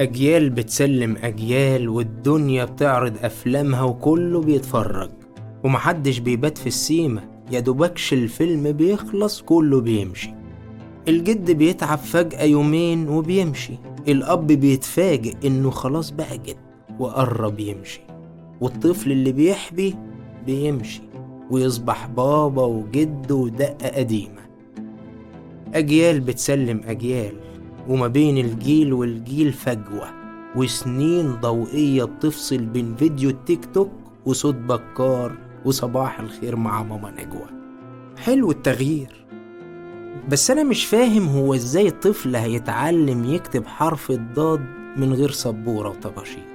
أجيال بتسلم أجيال والدنيا بتعرض أفلامها وكله بيتفرج. ومحدش بيبات في السيمة يا دوبكش الفيلم بيخلص كله بيمشي. الجد بيتعب فجأة يومين وبيمشي. الأب بيتفاجئ إنه خلاص بقى جد وقرب يمشي. والطفل اللي بيحبي بيمشي. ويصبح بابا وجد ودقة قديمة. أجيال بتسلم أجيال وما بين الجيل والجيل فجوة وسنين ضوئية بتفصل بين فيديو التيك توك وصوت بكار وصباح الخير مع ماما نجوى. حلو التغيير. بس أنا مش فاهم هو إزاي الطفل هيتعلم يكتب حرف الضاد من غير سبورة وطباشير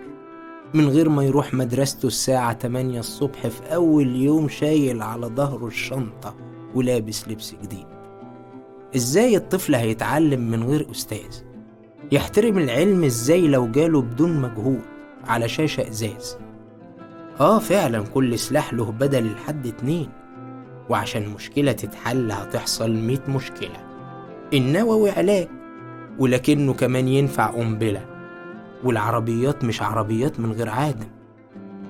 من غير ما يروح مدرسته الساعة 8 الصبح في أول يوم شايل على ظهره الشنطة ولابس لبس جديد. إزاي الطفل هيتعلم من غير أستاذ؟ يحترم العلم إزاي لو جاله بدون مجهود على شاشة إزاز؟ آه فعلا كل سلاح له بدل لحد اتنين وعشان مشكلة تتحل هتحصل ميت مشكلة. النووي علاج ولكنه كمان ينفع قنبلة. والعربيات مش عربيات من غير عادم.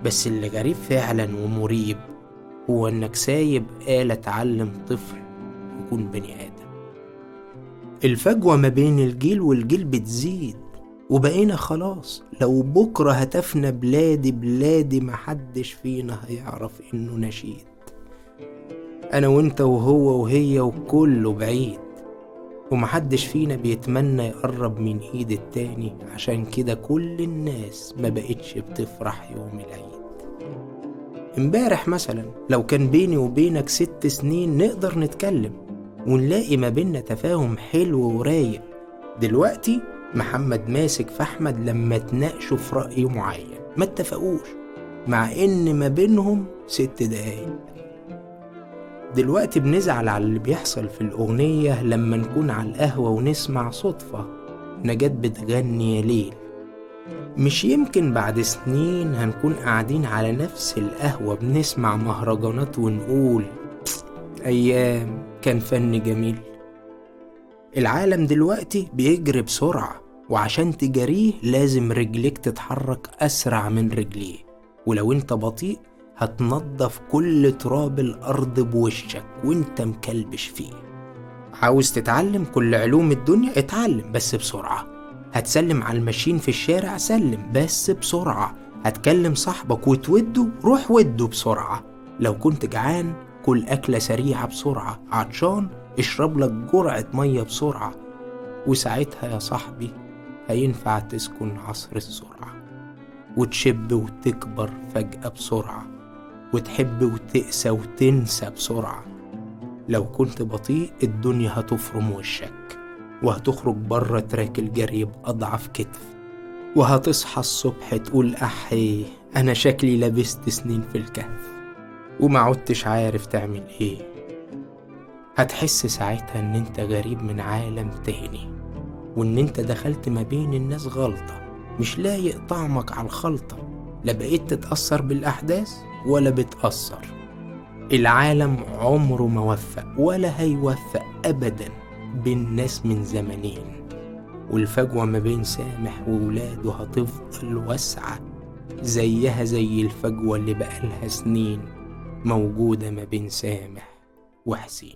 بس اللي غريب فعلا ومريب هو إنك سايب آلة تعلم طفل يكون بني آدم. الفجوة ما بين الجيل والجيل بتزيد. وبقينا خلاص لو بكرة هتفنى بلادي بلادي محدش فينا هيعرف إنه نشيد. أنا وإنت وهو وهي وكله بعيد. ومحدش فينا بيتمنى يقرب من إيد التاني. عشان كده كل الناس ما بقتش بتفرح يوم العيد. امبارح مثلا لو كان بيني وبينك ست سنين نقدر نتكلم. ونلاقي ما بينا تفاهم حلو ورايق. دلوقتي محمد ماسك في احمد لما تناقشوا في رأي معين. ما اتفقوش مع إن ما بينهم ست دقايق. دلوقتي بنزعل على اللي بيحصل في الأغنية لما نكون على القهوة ونسمع صدفة. نجاة بتغني يا ليل. مش يمكن بعد سنين هنكون قاعدين على نفس القهوة بنسمع مهرجانات ونقول أيام كان فن جميل. العالم دلوقتي بيجري بسرعة وعشان تجاريه لازم رجليك تتحرك أسرع من رجليه. ولو أنت بطيء هتنضف كل تراب الأرض بوشك وأنت مكلبش فيه. عاوز تتعلم كل علوم الدنيا؟ اتعلم بس بسرعة. هتسلم على الماشين في الشارع؟ سلم بس بسرعة. هتكلم صاحبك وتوده؟ روح وده بسرعة. لو كنت جعان كل أكلة سريعة بسرعة. عطشان اشرب لك جرعة مية بسرعة. وساعتها يا صاحبي هينفع تسكن عصر السرعة. وتشب وتكبر فجأة بسرعة. وتحب وتقسى وتنسى بسرعة. لو كنت بطيء الدنيا هتفرم وشك. وهتخرج بره تراك الجري بأضعف كتف. وهتصحى الصبح تقول أحي أنا شكلي لبست سنين في الكهف. وما عدتش عارف تعمل إيه. هتحس ساعتها ان انت غريب من عالم تاني وان انت دخلت ما بين الناس غلطة مش لايق طعمك على الخلطة. لا بقيت تتأثر بالأحداث ولا بتأثر. العالم عمره ما وفق ولا هيوفق أبدا بين ناس من زمنين. والفجوة ما بين سامح وولاده هتفضل واسعة زيها زي الفجوة اللي بقالها سنين. موجودة ما بين سامح وحسين.